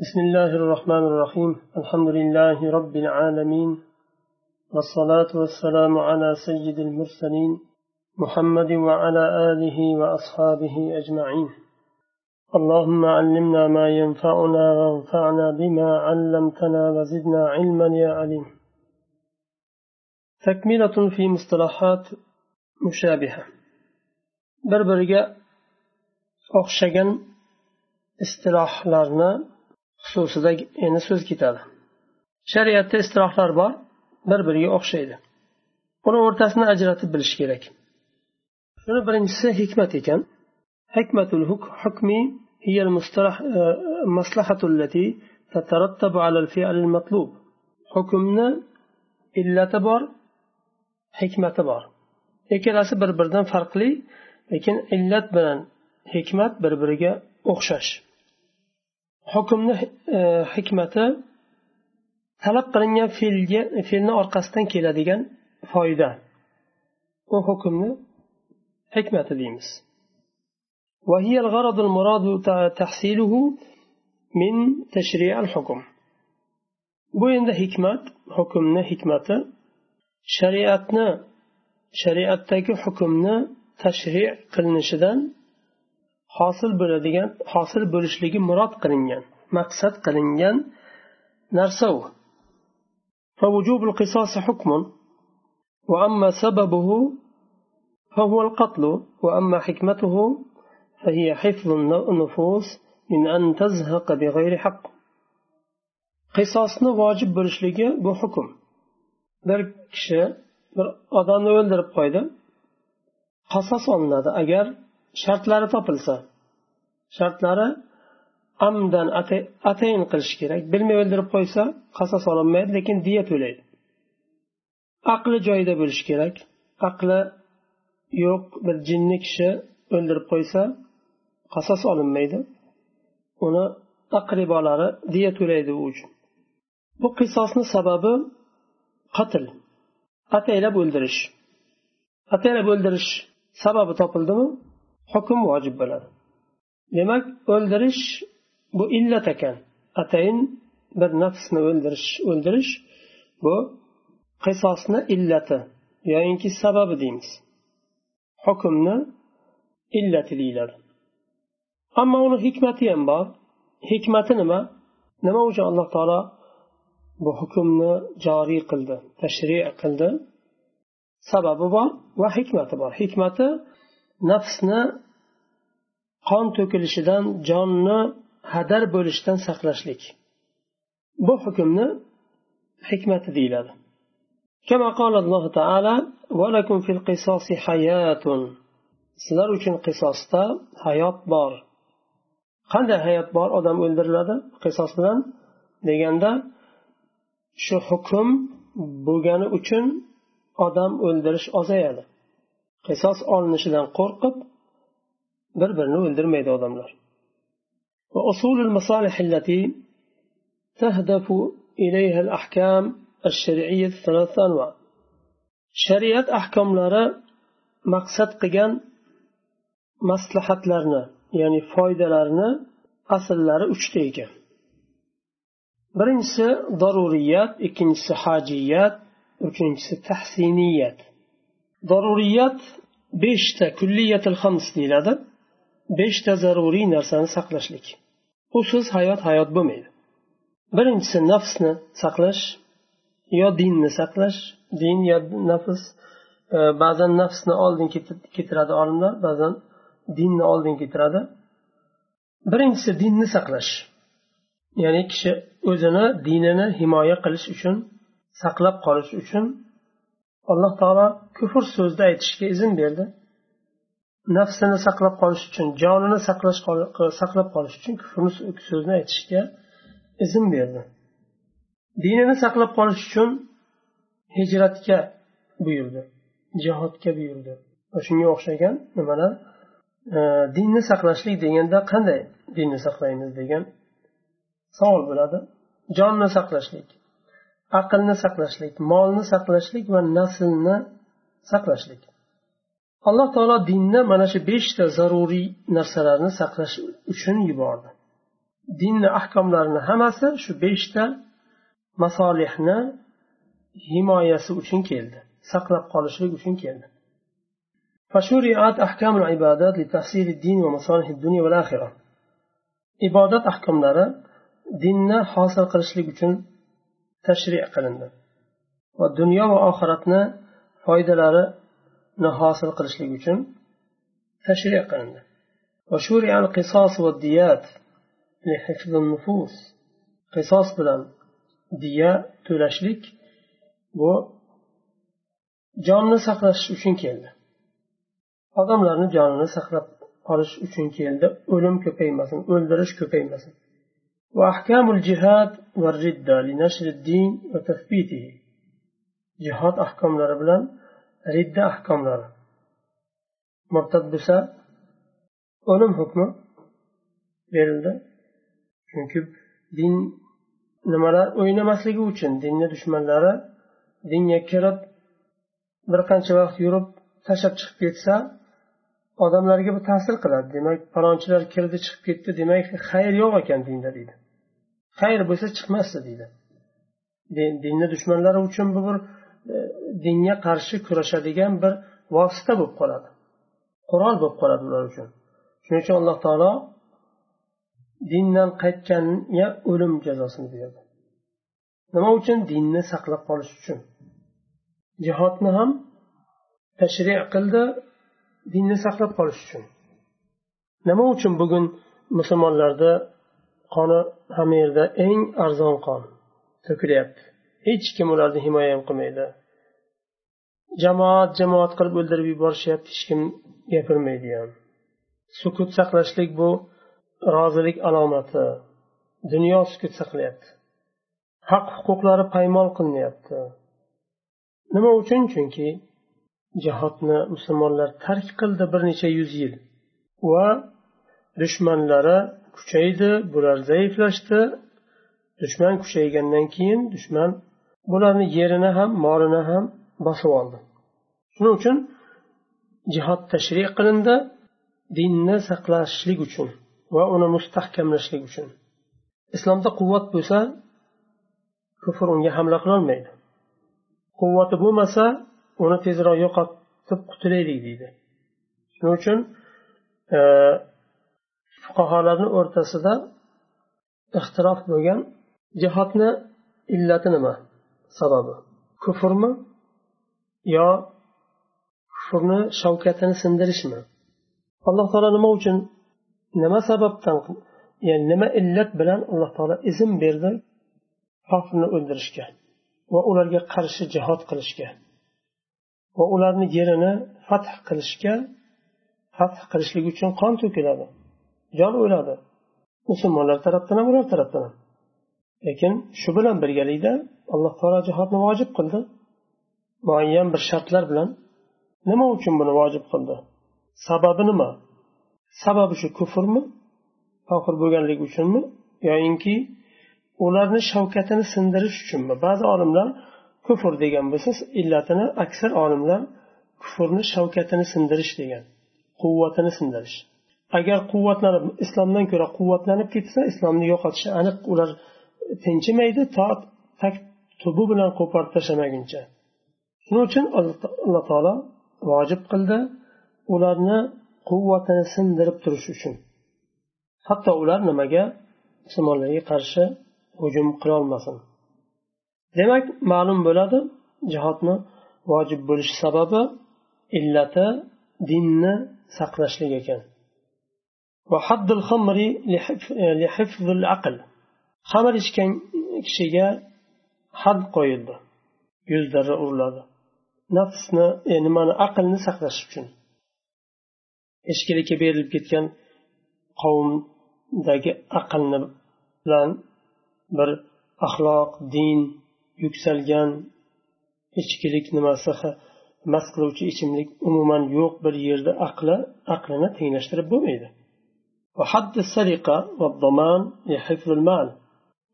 بسم الله الرحمن الرحيم الحمد لله رب العالمين والصلاة والسلام على سيد المرسلين محمد وعلى آله وأصحابه أجمعين اللهم علمنا ما ينفعنا وانفعنا بما علمتنا وزدنا علما يا عليم تكملة في مصطلحات مشابهة بربرقة أخشقا istilohlarni xususida endi so'z ketadi shariatda istilohlar bor bir biriga o'xshaydi uni o'rtasini ajratib bilish kerak shuni birinchisi hikmat ekan hikmatul hukmi هي المصطلح مصلحة التي تترتب على الفعل المطلوب حكمنا إلا تبار حكمة بار ikkalasi bir biridan farqli lekin illat bilan hikmat bir biriga o'xshash hukmni hikmati talab qilingan fe'lga fe'lni orqasidan keladigan foyda u hukmni hikmati deymiz وهي الغرض المراد تحصيله من تشريع الحكم bu endi hikmat hukmni hikmati shariatni shariatdagi hukmni tashri qilinishidan hosil bo'ladigan hosil bo'lishligi murod qilingan maqsad qilingan narsa u فوجوب القصاص حكم وأما سببه فهو القتل وأما حكمته فهي حفظ النفوس من أن تزهق بغير حق قصاصنا واجب bo'lishligi bu hukm bir kishi bir odamni o'ldirib qo'ydi qasos olinadi agar shartlari topilsa shartlari amdan atayin qilish kerak. Bilmay o'ldirib qo'ysa qasos olinmaydi lekin diya to'laydi aqli joyida bo'lishi kerak. Aqli yo'q bir jinni kishi o'ldirib qo'ysa qasos olinmaydi uni aqribolari diya to'laydi u uchun. Bu qisosni sababi qatl ataylab o'ldirish. Ataylab o'ldirish sababi topildimi? Hukm vojib bo'ladi. Demak o'ldirish bu illat ekan. Atayin bir nafsni o'ldirish o'ldirish bu qisosni illati yoyinki sababi deymiz. Hukmni illati deyiladi ammo uni hikmati ham bor. Hikmati nima? Nima uchun alloh taolo bu hukmni joriy qildi tashri qildi? Sababi bor va hikmati bor. Hikmati nafsni qon to'kilishidan jonni hadar bo'lishidan saqlashlik bu hukmni hikmati deyiladi كما قال الله تعالى ولكم في القصاص حياة sizlar uchun qisosda hayot bor qanday hayot bor odam o'ldiriladi qisos bilan deganda shu hukm bo'lgani uchun odam o'ldirish ozayadi qisos olinishidan qo'rqib bir birini o'ldirmaydi odamlar وأصول المصالح التي تهدف إليها الأحكام الشرعية ثلاثة أنواع شريعة أحكام لرا مقصد قيان مصلحة لرنا يعني فايدة لرنا أصل لرا أشتيجا birinchisi daruriyat ikkinchisi hojiyat uchinchisi tahsiniyat Zaruriyat beshta kulliyatil hams deyiladi. Beshta zaruriy narsani saqlashlik. Usiz hayot hayot bo'lmaydi. Birinchisi nafsni saqlash yo dinni saqlash. Din yo nafs e, ba'zan nafsni oldin keltiradi olimlar ba'zan dinni oldin keltiradi birinchisi dinni saqlash. Ya'ni kishi o'zini dinini himoya qilish uchun saqlab qolish uchun alloh taolo kufr so'zni aytishga izn berdi. Nafsini saqlab qolish uchun jonini saqlash saqlab qolish uchun kufr so'zni aytishga izn berdi. Dinini saqlab qolish uchun hijratga buyurdi jihodga buyurdi. Va shunga o'xshagan nimalar? Dinni saqlashlik deganda qanday dinni saqlaymiz degan savol bo'ladi. Jonni saqlashlik. aqlni saqlashlik molni saqlashlik va naslni saqlashlik alloh taolo dinni mana shu beshta zaruriy narsalarni saqlash uchun yubordi dinni ahkomlarini hammasi shu beshta masolihni himoyasi uchun keldi saqlab qolishlik uchun keldi فشرعت أحكام العبادات لتحصيل الدين ومصالح الدنيا والآخرة ibodat ahkomlari dinni hosil qilishlik uchun tashri qilindi va dunyo va oxiratni foydalarini hosil qilishlik uchun tashri qilindi وشرع القصاص والديات لحفظ النفوس qisos bilan diya to'lashlik bu jonni saqlash uchun keldi odamlarni jonini saqlab qolish uchun keldi o'lim ko'paymasin o'ldirish ko'paymasin وأحكام الجهاد والردة لنشر الدين وتثبيته جهاد أحكام لربلان ridda ahkomlari murtad bo'lsa o'lim hukmi berildi chunki din nimalar o'ynamasligi uchun dinni dushmanlari dinga kirib bir qancha vaqt yurib tashlab chiqib ketsa odamlarga bu ta'sir qiladi demak falonchilar kirdi chiqib ketdi demak xayr yo'q ekan dinda deydi Xayr bo'lsa chiqmasdi deydi. Dinni dushmanlari uchun bu bir e, dinga qarshi kurashadigan bir vosita bo'lib qoladi. Qurol bo'lib qoladi ular uchun. Shuning uchun alloh taolo dindan qaytganga o'lim jazosini berdi nima uchun? Dinni saqlab qolish uchun. Jihodni ham tashri qildi dinni saqlab qolish uchun. Nima uchun bugun musulmonlarda qoni hamma yerda eng arzon qon. To'kilyapti. Hech kim ularni himoya ham qilmaydi. Jamoat jamoat qilib o'ldirib yuborishyapti hech kim gapirmaydi ham. Sukut saqlashlik bu rozilik alomati. Dunyo sukut saqlayapti. Haq huquqlari paymol qilinyapti. Nima uchun? Chunki jihodni musulmonlar tark qildi bir necha yuz yil va dushmanlari kuchaydi bular zaiflashdi. Dushman kuchaygandan keyin dushman bularni yerini ham molini ham bosib oldi. Shuning uchun jihod tashriq qilindi dinni saqlashlik uchun va uni mustahkamlashlik uchun. Islomda quvvat bo'lsa kufr unga hamla qilolmaydi. Quvvati bo'lmasa uni tezroq yo'qotib qutulaylik deydi. Shuning uchun e, fuqarolarni o'rtasida ixtilof bo'lgan jihodni illati nima? Sababi kufrmi yo kufrni shavkatini sindirishmi? Alloh taolo nima uchun nima sababdan ya'ni nima illat bilan alloh taolo izn berdi kofirni o'ldirishga va ularga qarshi jihod qilishga va ularni yerini fath qilishga fath qilishlik uchun qon to'kiladi? Jon o'ladi musulmonlar tarafdan ham ular tarafdan ham. Lekin shu bilan birgalikda alloh taolo jihodni vojib qildi. Muayyan bir shartlar bilan nima uchun buni vojib qildi? Sababi nima? Sababi shu kufrmi? Kofir bo'lganligi uchunmi? Yoyinki ularni shavkatini sindirish uchunmi? Ba'zi olimlar kufr degan bo'lsa illatini aksar olimlar kufrni shavkatini sindirish degan quvvatini sindirish. Agar quvvatlanib islomdan ko'ra quvvatlanib ketsa islomni yo'qotishi aniq. Ular tinchimaydi to tak tubi bilan qo'porib tashlamaguncha. Shuning uchun alloh taolo vojib qildi ularni quvvatini sindirib turish uchun. Hatto ular nimaga? Musulmonlarga qarshi hujum qilolmasin demak ma'lum bo'ladi jihodni vojib bo'lish sababi illati dinni saqlashlik ekan. Xamir ichgan kishiga had qo'yildi. Yuz darra uriladi. Nafsni e, nimani aqlni saqlash uchun. Ichkilikka berilib ketgan qavmdagi aqlni bilan bir axloq din yuksalgan ichkilik nimasi mast qiluvchi ichimlik umuman yo'q bir yerda aqli aqlini tenglashtirib bo'lmaydi.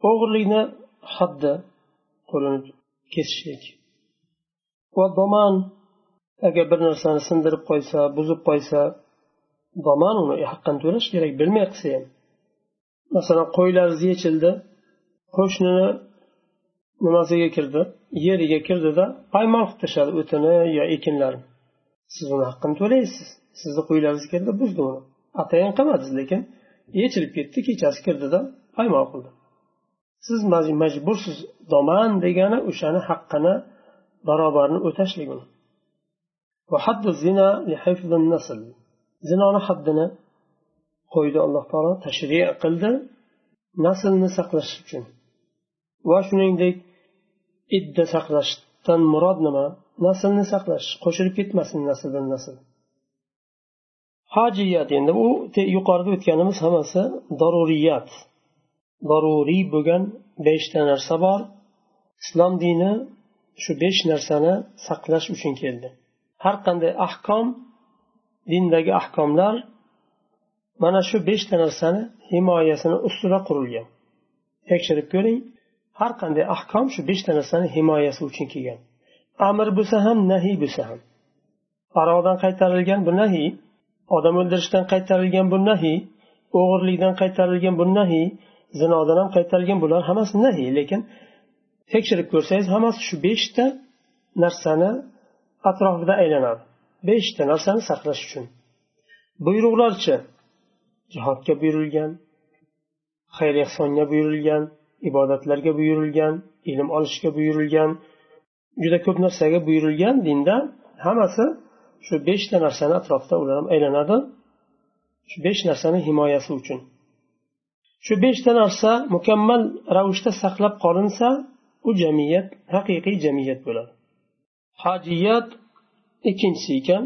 O'g'irlikni haddi qo'lini kesishlik va domon agar bir narsani sindirib qo'ysa buzib qo'ysa domon uni haqqini to'lash kerak bilmay qilsa ham masalan qo'ylaringiz yechildi qo'shnini nimasiga kirdi yeriga kirdida paymol qilib tashladi o'tini yo ekinlarini siz uni haqqini to'laysiz sizni qo'ylaringiz kirdi buzdi uni atayin qilmadiz lekin yechilib ketdi kechasi kirdida paymol qildi. Siz majbursiz doman degani o'shani haqqini barobarini o'tashlik zinoni haddini qo'ydi alloh taolo tashri qildi naslni saqlash uchun. Va shuningdek idda saqlashdan murod nima? Naslni saqlash qo'shilib ketmasin nasldan nasl. Hojiyat endi u yuqorida o'tganimiz hammasi daruriyat. Zaruriy bo'lgan beshta narsa bor. Islom dini shu besh narsani saqlash uchun keldi. Har qanday ahkom dindagi ahkomlar mana shu beshta narsani himoyasini ustida qurilgan. Tekshirib ko'ring har qanday ahkom shu beshta narsani himoyasi uchun kelgan. Amr bo'lsa ham nahiy bo'lsa ham. Aroqdan qaytarilgan bu nahiy odam o'ldirishdan qaytarilgan bu nahiy o'g'irlikdan qaytarilgan bu nahiy zinodan ham qaytarilgan bular hammasi nahiy lekin tekshirib ko'rsangiz hammasi shu beshta narsani atrofida aylanadi. Beshta narsani saqlash uchun. Buyruqlarchi jihodga buyurilgan xayr ehsonga buyurilgan ibodatlarga buyurilgan ilm olishga buyurilgan juda ko'p narsaga buyurilgan dinda hammasi shu beshta narsani atrofida ular ham aylanadi. Shu besh narsani himoyasi uchun. Shu beshta narsa mukammal ravishda saqlab qolinsa u jamiyat haqiqiy jamiyat bo'ladi. Hojiyat ikkinchisi ekan.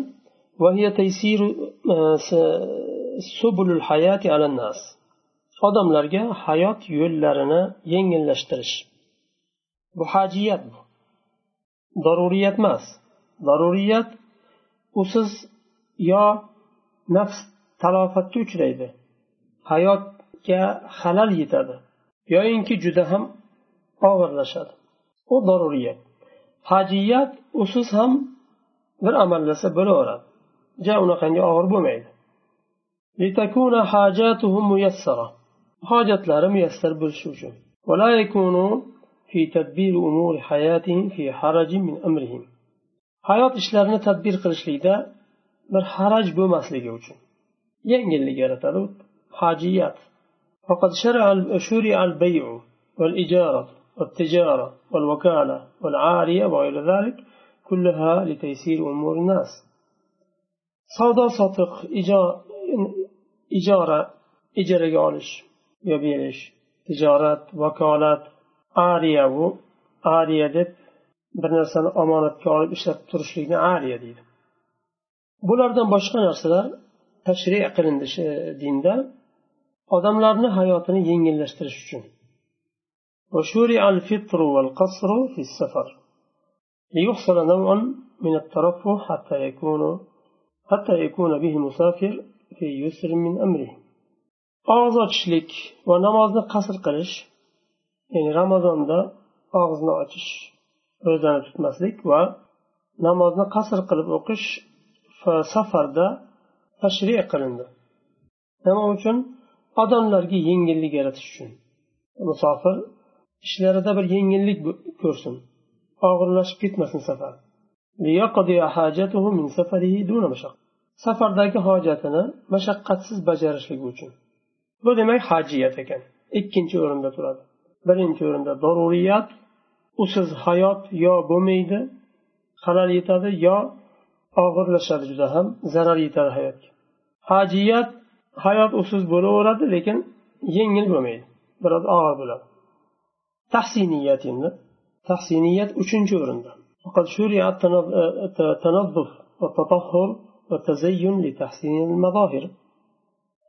E, Odamlarga hayot yo'llarini yengillashtirish. Bu hajiyat bu. Zaruriyat emas. Zaruriyat usiz yo nafs talofatga uchraydi hayotga halal yetadi yoyinki juda ham og'irlashadi u zaruriyat hajiyat usiz ham bir amallasa bo'laveradi ja unaqangi og'ir bo'lmaydi hojatlari muyassar bo'lishi uchun ولا يكونوا في تدبير أمور حياتهم في حرج من أمرهم hayot ishlarini tadbir qilishlikda bir haraj bo'lmasligi uchun yengillik yaratadi hajiyat فقد شرع شرع البيع والإجارة والتجارة والوكالة والعارية وغير ذلك كلها لتيسير أمور الناس savdo sotiq ijora ijaraga olish yo berish tijorat vakolat ariya bu ariya deb bir narsani omonatga olib ishlab turishlikni ariya deydi bulardan boshqa narsalar tashri qilindi dinda odamlarni hayotini yengillashtirish uchun وشرع الفطر والقصر في السفر ليحصل نوع من الترفه حتى يكون حتى يكون به مسافر في يسر من أمره og'iz ochishlik va namozni qasr qilish ya'ni ramazonda og'izni ochish ro'zani tutmaslik va namozni qasr qilib o'qish safarda tashri qilindi. Nima uchun? Odamlarga yengillik yaratish uchun. Musofir ishlarida bir yengillik ko'rsin. Og'irlashib ketmasin safar. Safardagi hojatini mashaqqatsiz bajarishligi uchun. Bu demak hajiyat ekan. Ikkinchi o'rinda turadi. Birinchi o'rinda zaruriyat usiz hayot yo bo'lmaydi halal yetadi yo og'irlashadi juda ham zarar yetadi hayotga hajiyat hayot usiz bo'laveradi lekin yengil bo'lmaydi biroz og'ir bo'ladi tahsiniyat endi tahsiniyat uchinchi o'rinda وقد شرع التنظف والتطهر والتزين لتحسين المظاهر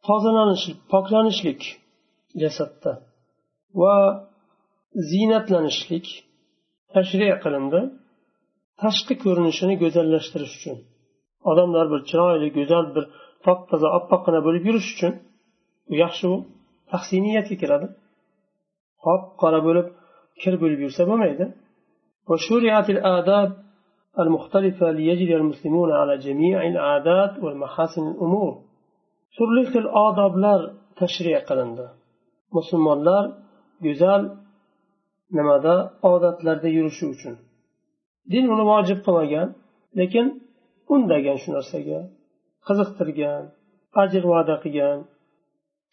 tozalanishlik poklanishlik jasadda va ziynatlanishlik tashri qilindi tashqi ko'rinishini go'zallashtirish uchun odamlar bir chiroyli go'zal bir top toza oppoqqina bo'lib yurish uchun bu yaxshi u tahsiniyatga kiradi qop qora bo'lib kir bo'lib yursa bo'lmaydi وشرعت الآداب المختلفة ليجري المسلمون على جميع العادات والمحاسن الأمور turli xil odoblar tashriq qilindi musulmonlar go'zal nimada? Odatlarda yurishi uchun. Din uni vojib qilmagan lekin undagan shu narsaga qiziqtirgan ajr va'da qilgan.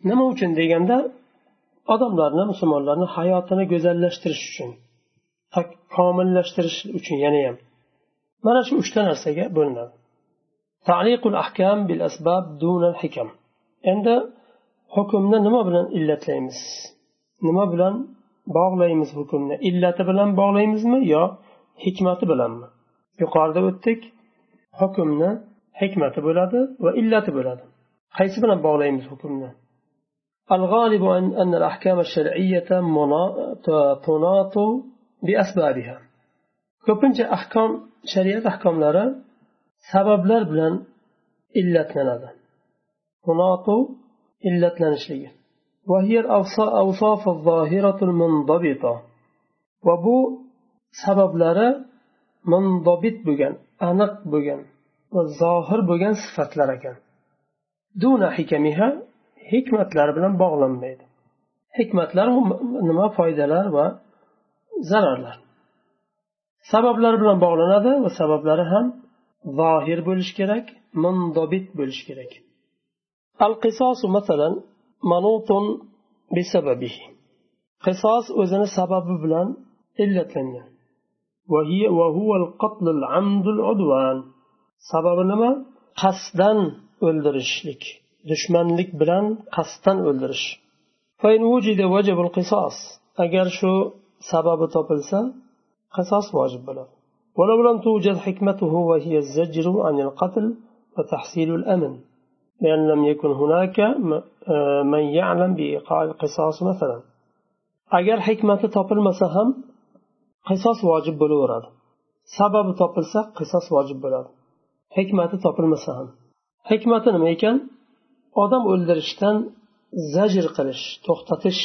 Nima uchun deganda odamlarni musulmonlarni hayotini go'zallashtirish uchun komillashtirish uchun yana ham. Mana shu uchta narsaga bo'linadi. Endi hukmni nima bilan illatlaymiz? Nima bilan bog'laymiz hukmni illati bilan bog'laymizmi yo hikmati bilanmi yuqorida o'tdik hukmni hikmati bo'ladi va illati bo'ladi qaysi bilan bog'laymiz hukmni الغالب أن الأحكام الشرعية تناط بأسبابها ko'pincha ahkom shariat ahkomlari sabablar bilan illatlanadi tunatu illatlanishligi وهي الأوصاف الظاهرة المنضبطة وبو sabablari mundobit bo'lgan aniq bo'lgan va zohir bo'lgan sifatlar ekan duna hikamiha hikmatlar bilan bog'lanmaydi hikmatlar nima foydalar va zararlar sabablar bilan bog'lanadi va sabablari ham zohir bo'lishi kerak mundobit bo'lishi kerak al qisosu masalan منوط بسببه. قصاص وزن سبب بلان إلا تنيا وهي وهو القتل العمد العدوان. سبب لما؟ قصدا دشمن لك بلان قصدا ولدرش فإن وجد وجب القصاص أجر شو سبب تبلسا قصاص واجب بلا. ولو لم توجد حكمته وهي الزجر عن القتل وتحصيل الأمن. لأن لم يكن هناك من يعلم بإيقاع القصاص مثلا agar hikmati topilmasa ham qisos vojib bo'laveradi sababi topilsa qisos vojib bo'ladi hikmati topilmasa ham hikmati nima ekan odam o'ldirishdan zajr qilish to'xtatish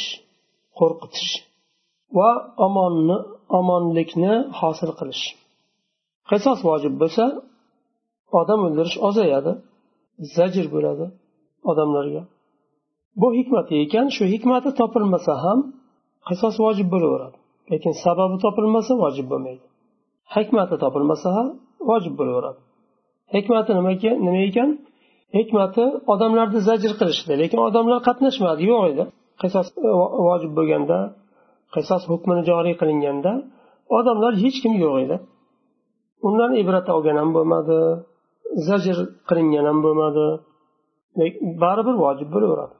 qo'rqitish va omonni omonlikni hosil qilish qisos vojib bo'lsa odam o'ldirish ozayadi zajr bo'ladi odamlarga. Bu hikmati ekan shu hikmati topilmasa ham qisos vojib bo'laveradi. Lekin sababi topilmasa vojib bo'lmaydi. Hikmati topilmasa ham vojib bo'laveradi. Hikmati nima ekan? Hikmati odamlarni zajr qilishdi lekin odamlar qatnashmadi yo'q edi. Qisos e, vojib bo'lganda qisos hukmini joriy qilinganda odamlar hech kim yo'q edi. Undan ibrat olgan ham bo'lmadi. Zajr qilingan ham bo'lmadi baribir vojib bo'laveradi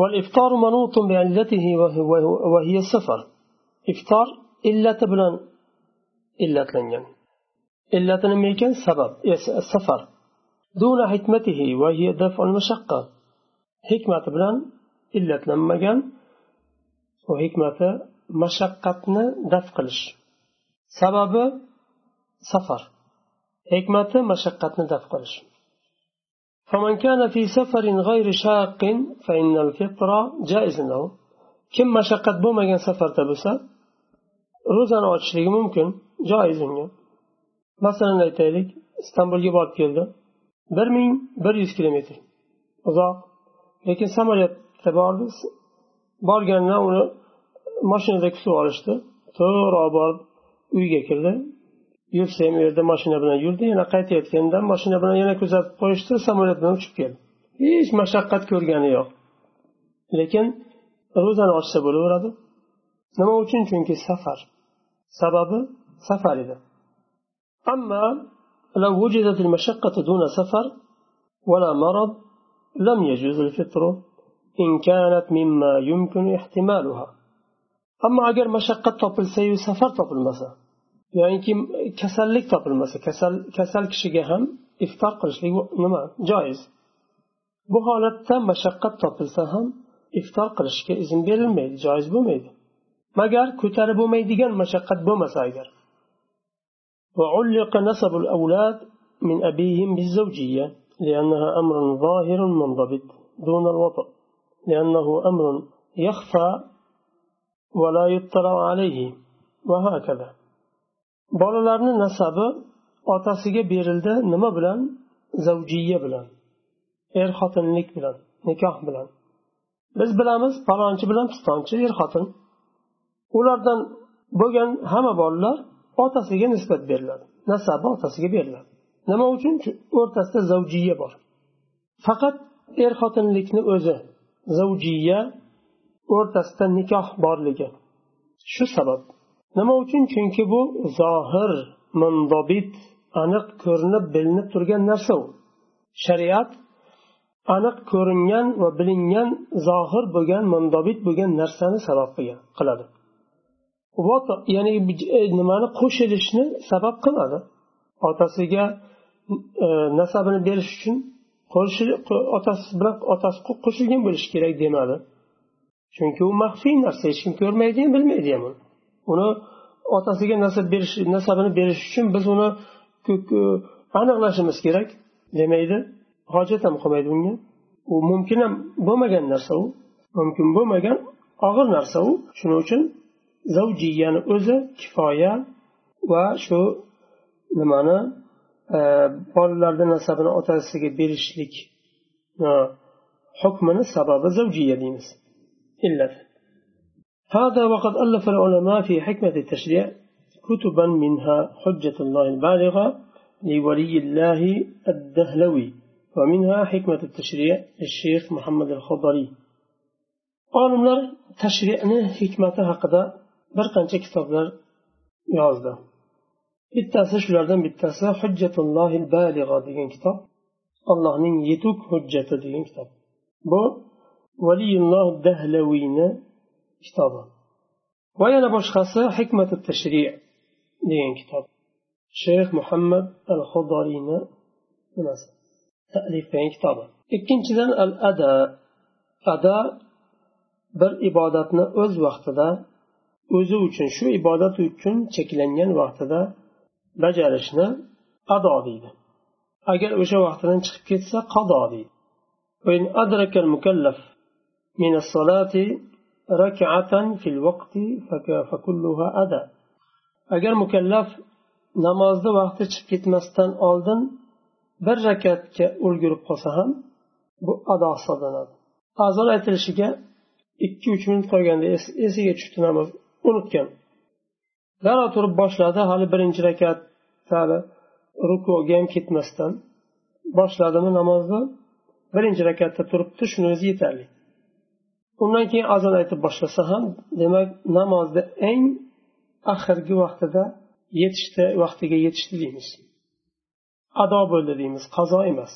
والإفطار منوط بعلته وهي السفر. إفطار illati bilan illatlangan illati nima ekan sabab safar دون حكمته وهي دفع المشقة. حكمة بلان إلا تنمجان وحكمة مشقتنا دفع قلش سبب سفر. حكمة مشقتنا دفع قلش فمن كان في سفر غير شاق فإن الفطرة جائز له كم مشقت بومجان سفر تبسا روزان ochishlik mumkin joiz unga masalan aytaylik istanbulga borib keldi bir ming bir yuz kilometr uzoq lekin samolyotda bordi borganda uni mashinada kutib olishdi to'g'ri borib uyga kirdi Yursa ham u yerda mashina bilan yurdi yana qaytayotganda mashina bilan yana kuzatib qo'yishdi samolyot bilan uchib keldi hech mashaqqat ko'rgani yo'q lekin ro'zani ochsa bo'laveradi nima uchun chunki safar sababi safar edi ammo لو وجدت المشقة دون سفر ولا مرض لم يجوز الفطر إن كانت مما يمكن احتمالها أما أجر مشقة topilsayu safar topilmasa yoki kasallik topilmasa kasal kasal kishiga ham iftor qilishlik nima joiz bu holatda mashaqqat topilsa ham iftor qilishga izn berilmaydi joiz bo'lmaydi magar ko'tarib bo'lmaydigan mashaqqat bo'lmasa agar وعلق نسب الأولاد من أبيهم بالزوجية لأنها أمر ظاهر منضبط دون الوطأ لأنه أمر يخفى ولا يطلع عليه وهكذا bolalarni nasabi otasiga berildi nima bilan? Zavjiya bilan er xotinlik bilan nikoh bilan. Biz bilamiz palonchi bilan pistonchi er xotin ulardan bo'lgan hamma bolalar otasiga nisbat beriladi nasabi otasiga beriladi. Nima uchun? O'rtasida zavjiya bor. Faqat er xotinlikni o'zi zavjiya o'rtasida nikoh borligi. Shu sabab nima uchun? Chunki bu zohir mundobit aniq ko'rinib bilinib turgan narsa u. Shariat aniq ko'ringan va bilingan zohir bo'lgan mundobit bo'lgan narsani sabab qiladi. Ya'ni e, nimani qo'shilishni sabab qiladi. Otasiga e, nasabini berish uchun otasi bilan otasi qo'shilgan bo'lishi kerak demadi. Chunki u maxfiy narsa hech kim ko'rmaydi ham bilmaydi ham uni uni otasiga nasab berish nasabini berish uchun biz uni aniqlashimiz kerak demaydi. Hojat ham qilmaydi unga u mumkin ham bo'lmagan narsa u. Mumkin bo'lmagan og'ir narsa u. Shuning uchun zavjiyani o'zi kifoya va shu nimani e, bolalarni nasabini otasiga berishlik hukmini sababi zavjiya deymiz. Illat. هذا وقد ألف العلماء في حكمة التشريع كتبا منها حجة الله البالغة لولي الله الدهلوي ومنها حكمة التشريع للشيخ محمد الخضري. قالوا عالم تشريعنا حكمة حقدا برقان تكتبنا يعزدا bittasi shulardan bittasi hujjatullohil baliga degan kitob ollohning yetuk hujjati degan kitob bu الله الدهلوي kitobi va yana boshqasi hikmati tashri degan kitob. Shayx muhammad al xudoriyni nimasi talif qilgan kitobi ikkinchidan al ada ada bir ibodatni o'z vaqtida o'zi uchun shu ibodat uchun cheklangan vaqtida bajarishni ado deydi. Agar o'sha vaqtidan chiqib ketsa qado deydi. rakatan fil vaqti fakulluha ada. Agar mukallaf namozni vaqti chiqib ketmasdan oldin bir rakatga ulgurib qolsa ham bu ado hisoblanadi. Azon aytilishiga ikki uch minut qolganda esiga tushdi namoz unutgan. Darrov turib boshladi hali birinchi rakat hali rukoga ham ketmasdan. Boshladimi namozni birinchi rakatda turibdi shuni o'zi yetarli. Undan keyin azon aytib boshlasa ham demak namozni eng oxirgi vaqtida yetishdi vaqtiga yetishdi deymiz. Ado bo'ldi deymiz qazo emas.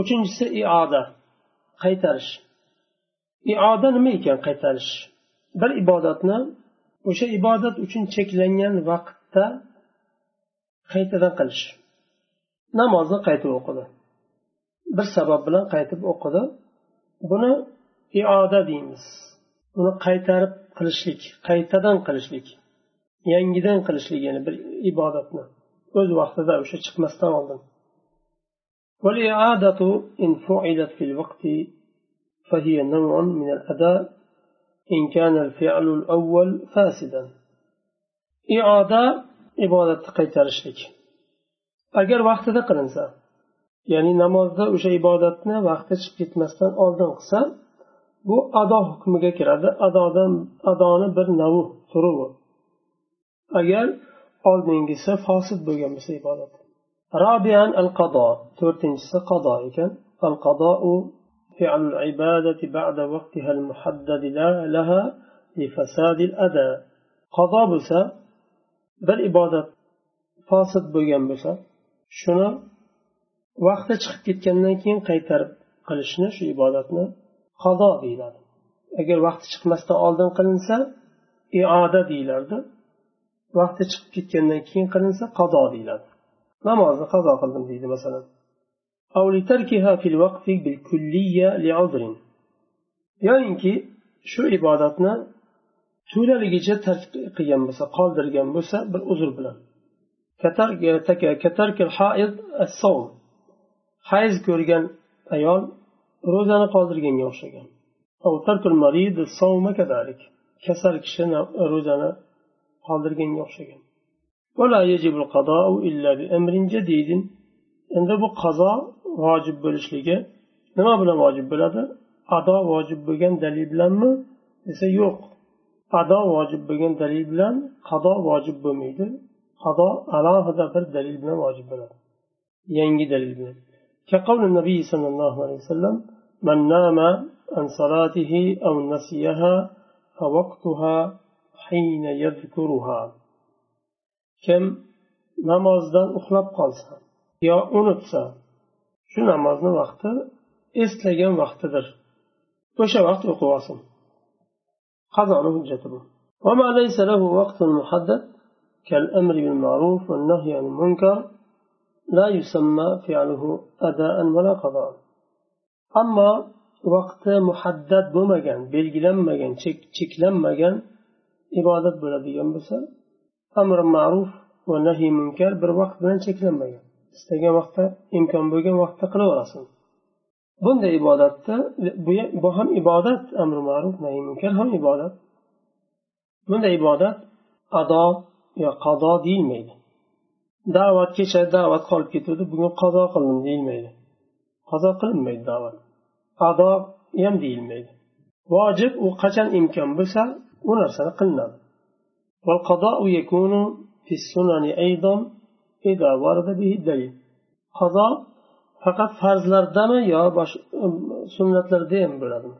Uchinchisi ioda qaytarish. Ioda nima ekan qaytarish? Bir ibodatni o'sha ibodat uchun cheklangan vaqtda qaytadan qilish. Namozni qaytib o'qidi. Bir sabab bilan qaytib o'qidi. Buni ioda deymiz uni qaytarib qilishlik qaytadan qilishlik yangidan qilishlik ya'ni bir ibodatni o'z vaqtida o'sha chiqmasdan oldin والإعادة إن فعلت في الوقت فهي نوع من الأداء إن كان الفعل الأول فاسدا إعادة عبادة qaytarishlik agar vaqtida qilinsa ya'ni namozda o'sha ibodatni vaqti chiqib ketmasdan oldin qilsa bu ado hukmiga kiradi adodan adoni bir navi turi bu agar oldingisi fosid bo'lgan bo'lsa ibodat robiyan al qado to'rtinchisi qado ekan al qado فعل العبادة بعد وقتها المحدد لها لفساد الأداء قضاء بسا bir ibodat fosid bo'lgan bo'lsa shuni vaqti chiqib ketgandan keyin qaytarib qilishni shu ibodatni qado deyiladi. Agar vaqti chiqmasdan oldin qilinsa ioda deyilardi vaqti chiqib ketgandan keyin qilinsa qado deyiladi. Namozni qazo qildim deydi masalan. Yoyinki shu ibodatni to'laligicha tark qilgan bo'lsa qoldirgan bo'lsa bir uzr bilan. E, Hayz ko'rgan ayol ro'zani qoldirganga o'xshagan. Kasal kishi ro'zani qoldirganga o'xshagan. Endi bu qazo vojib bo'lishligi nima bilan vojib bo'ladi? Ado vojib bo'lgan dalil bilanmi? Desa yo'q. Ado vojib bo'lgan dalil bilan qado vojib bo'lmaydi. Qado alohida bir dalil bilan vojib bo'ladi. Yangi dalil bilan. Nabiy sollallohu alayhi vasallam من نام عن صلاته أو نسيها فوقتها حين يذكرها. kim namozdan uxlab qolsa yo unutsa shu namozni vaqti eslagan vaqtidir. O'sha vaqt o'qib olsin. Qazoni hujjati bu. وما ليس له وقت محدد كالأمر بالمعروف والنهي عن المنكر لا يسمى فعله أداء ولا قضاء ammo vaqti muhaddad bo'lmagan belgilanmagan cheklanmagan ibodat bo'ladigan bo'lsa amri ma'ruf va nahiy munkar bir vaqt bilan cheklanmagan. Istagan vaqtda imkon bo'lgan vaqtda qilaverasiz. Bunday ibodatda bu ham ibodat amri ma'ruf nahiy munkar ham ibodat. Bunday ibodat ado yo qado deyilmaydi. Da'vat kecha da'vat qolib ketuvdi bugun qazo qildim deyilmaydi. Qazo qilinmaydi da'vat. ado ham deyilmaydi. Vojib u qachon imkon bo'lsa u narsani qilinadi. Qazo faqat farzlardami yo um, sunnatlarda ham bo'ladimi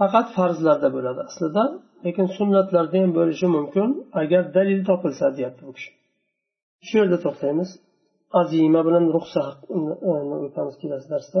faqat farzlarda bo'ladi aslida lekin sunnatlarda ham bo'lishi mumkin agar dalil topilsa deyapti bu kishi. Shu yerda to'xtaymiz. Azima bilan ruxsat um, um, o'tamiz kelasi darsda.